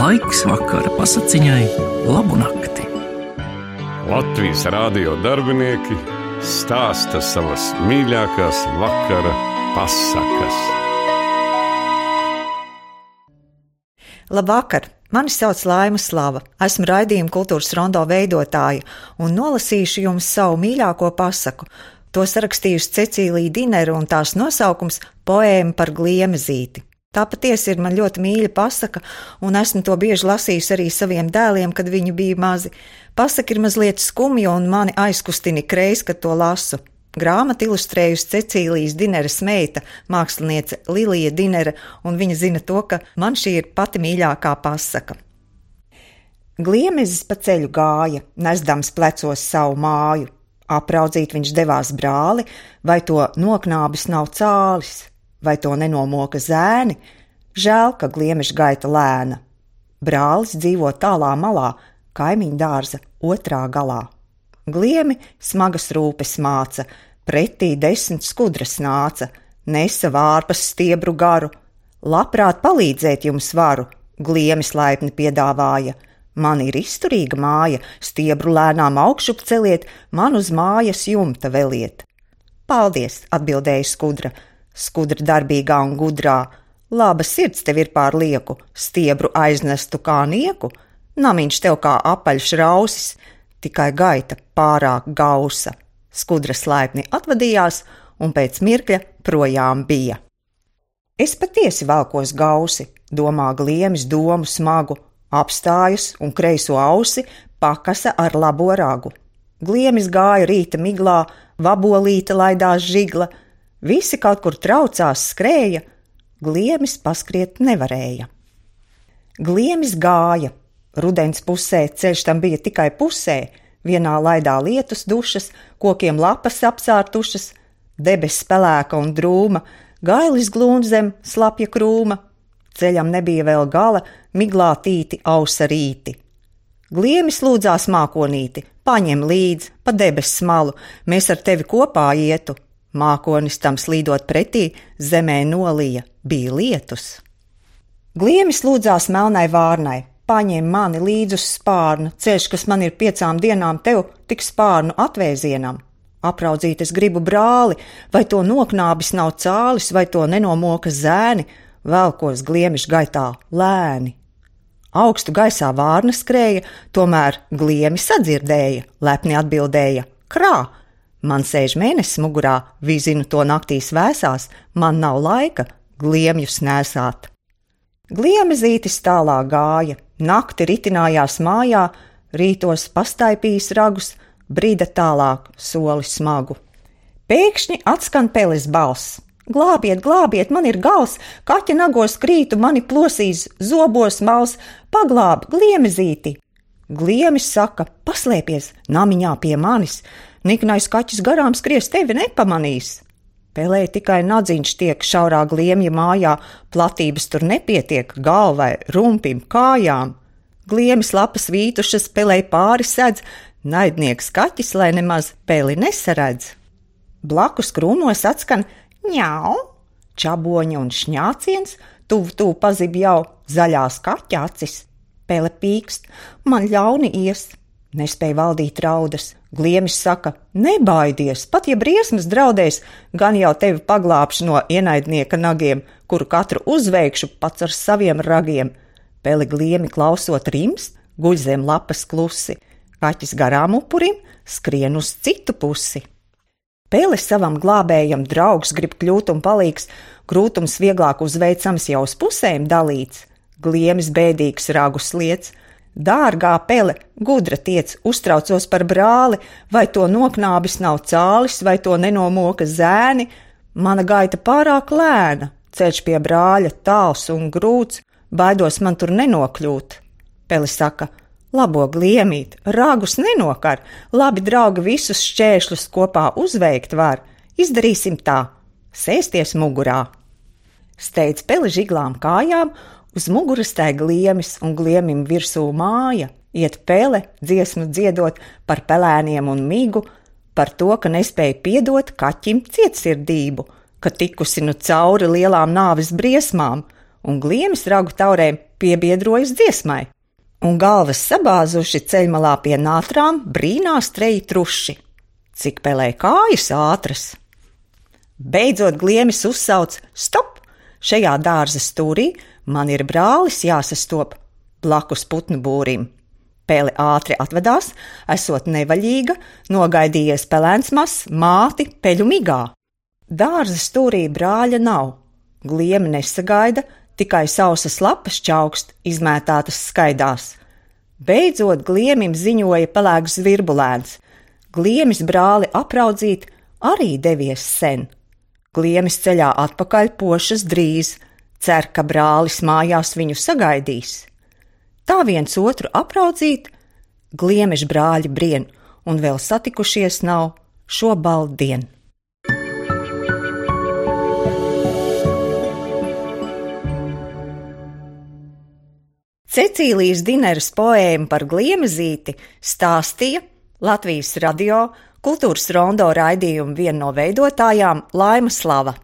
Laiks vakara pasakiņai, labu nakti. Latvijas rādio darbinieki stāsta savas mīļākās vakara pasakas. Labvakar! Mani sauc Laima Slava. Esmu raidījuma kultūras rondo veidotāja un nolasīšu jums savu mīļāko pasaku. To sarakstījusi Cecīlija Dinera un tās nosaukums - Poēma par gliemezīti. Tā patiesi ir man ļoti mīļa pasaka, un esmu to bieži lasījusi arī saviem dēliem, kad viņi bija mazi. Pasaka ir mazliet skumja un mani aizkustina kreis, kad to lasu. Grāmatu ilustrējusi Cecīlijas Dineres meita, māksliniece Lilija Dinere, un viņa zina to, ka man šī ir pati mīļākā pasaka. Gliemezis pa ceļu gāja, nesdams plecos savu māju. Apraudzīt viņš devās brāli, vai to noknābis nav cālis, vai to nenomoka zēni. Žēl, ka gliemeža gaita lēna. Brālis dzīvo tālā malā, kaimiņu dārza otrā galā. Gliemi smagas rūpes māca, pretī desmit skudras nāca, nesa vārpas stiebru garu. Labprāt palīdzēt jums varu, gliemis laipni piedāvāja. Man ir izturīga māja, stiebru lēnām augšup celiet, man uz mājas jumta veliet. Paldies, atbildēja skudra, skudra darbīgā un gudrā. Laba sirds tev ir pār lieku, stiebru aiznestu kā nieku, namiņš tev kā apaļš rausis, tikai gaita pārāk gausa. Skudras laipni atvadījās un pēc mirkļa projām bija. Es patiesi valkos gausi, domā gliemis domu smagu, apstājas un kreiso ausi pakasa ar labo ragu. Gliemis gāja rīta miglā, vabolīte laidās žigla, visi kaut kur traucās skrēja, gliemis paskriet nevarēja. Gliemis gāja, Rudens pusē ceļš tam bija tikai pusē, vienā laidā lietus dušas, kokiem lapas apsārtušas, debesis pelēka un drūma, gailis glūn zem slapja krūma, ceļam nebija vēl gala, miglā tīti ausa rīti. Gliemis lūdzās mākonīti, paņem līdzi pa debesu malu, mēs ar tevi kopā ietu. Mākonis tam slīdot pretī, zemē nolīja, bija lietus. Gliemis lūdzās melnai vārnai, paņem mani līdzi uz spārna, ceļš, kas man ir piecām dienām, tev tik spārnu atvēzienam. Apraudzīt es gribu brāli, vai to noknābis nav cālis, vai to nenomoka zēni, velkos gliemišu gaitā lēni. Augstu gaisā vārna skrēja, tomēr gliemi sadzirdēja, lepni atbildēja: Krā! Man sēž mēnesis mugurā, vizinu to naktīs vēsās, man nav laika gliemjus nesāt. Gliemezītis tālāk gāja, Nakti ritinājās mājā, rītos pastaipījis ragus, brīda tālāk soli smagu. Pēkšņi atskan peles balss. Glābiet, glābiet, man ir gals, kaķa nagos krītu, mani plosīs, zobos mals, paglāb, gliemezīti! Gliemis saka, paslēpies namiņā pie manis, niknais kaķis garām skries, tevi nepamanīs. Pelē tikai nadziņš tiek šaurā gliemja mājā, platības tur nepietiek galvai, rumpim, kājām. Gliemis lapas vītušas pelē pāri sedz, naidnieks kaķis, lai nemaz peli nesaredz. Blakus krūmos atskan ņau, čaboņa un šņāciens, tuvu tuvu pazib jau zaļās kaķa acis. Pele pīkst, man ļauni ies, nespēja valdīt raudas, Gliemis saka, nebaidies, pat ja briesmas draudēs, gan jau tevi paglābšu no ienaidnieka nagiem, kuru katru uzveikšu pats ar saviem ragiem. Peli gliemi klausot rims, guļ zem lapas klusi, kaķis garām upurim skrien uz citu pusi. Pēle savam glābējam draugs grib kļūt un palīgs, krūtums vieglāk uzveicams jau uz pusēm dalīts, gliemis bēdīgs ragus lietas, Dārgā pele, gudra tiec, uztraucos par brāli, vai to noknābis nav cālis, vai to nenomoka zēni. Mana gaita pārāk lēna, ceļš pie brāļa tāls un grūts, baidos man tur nenokļūt. Pele saka, labo gliemīt, ragus nenokar, labi draugi visus šķēršļus kopā uzveikt var, izdarīsim tā, sēsties mugurā. Steidz peli žiglām kājām Uz muguras tai gliemis un gliemim virsū māja, iet pele, dziesmu dziedot par pelēniem un migu, par to, ka nespēja piedot kaķim cietsirdību, ka tikusi nu cauri lielām nāves briesmām, un gliemis ragu taurēm piebiedrojas dziesmai, un galvas sabāzuši ceļmalā pie nātrām brīnās treji truši. Cik pelē kājas ātras! Beidzot, gliemis uzsauc: Stop! Šajā dārza stūrī man ir brālis jāsastop blakus putnu būrim. Pēle ātri atvedās, esot nevaļīga, nogaidījies pelēns mazs, māti peļu migā. Dārza stūrī brāļa nav, gliemi nesagaida, tikai sausas lapas čaukst, izmētātas skaidās. Beidzot, gliemim ziņoja pelēks zvirbulēns. Gliemis brāli apraudzīt arī devies sen. Gliemis ceļā atpakaļ pošas drīz, cer, ka brālis mājās viņu sagaidīs. Tā viens otru apraudzīt, gliemeži brāļi brien, un vēl satikušies nav šo baldienu. Cecīlijas Dineras poēmu par gliemezīti stāstīja Latvijas radio kultūras rondo raidījuma viena no veidotājām Laima Slava.